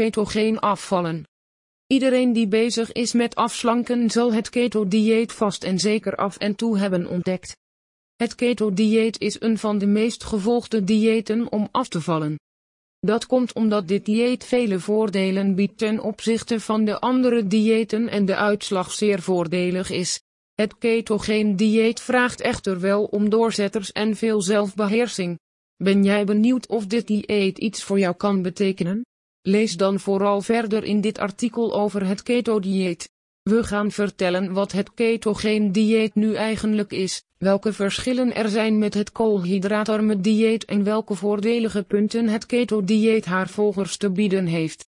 ketogeen afvallen. Iedereen die bezig is met afslanken zal het keto-dieet vast en zeker af en toe hebben ontdekt. Het keto-dieet is een van de meest gevolgde diëten om af te vallen. Dat komt omdat dit dieet vele voordelen biedt ten opzichte van de andere diëten en de uitslag zeer voordelig is. Het ketogeen dieet vraagt echter wel om doorzetters en veel zelfbeheersing. Ben jij benieuwd of dit dieet iets voor jou kan betekenen? Lees dan vooral verder in dit artikel over het keto-dieet. We gaan vertellen wat het ketogeen dieet nu eigenlijk is, welke verschillen er zijn met het koolhydraatarme dieet en welke voordelige punten het keto-dieet haar volgers te bieden heeft.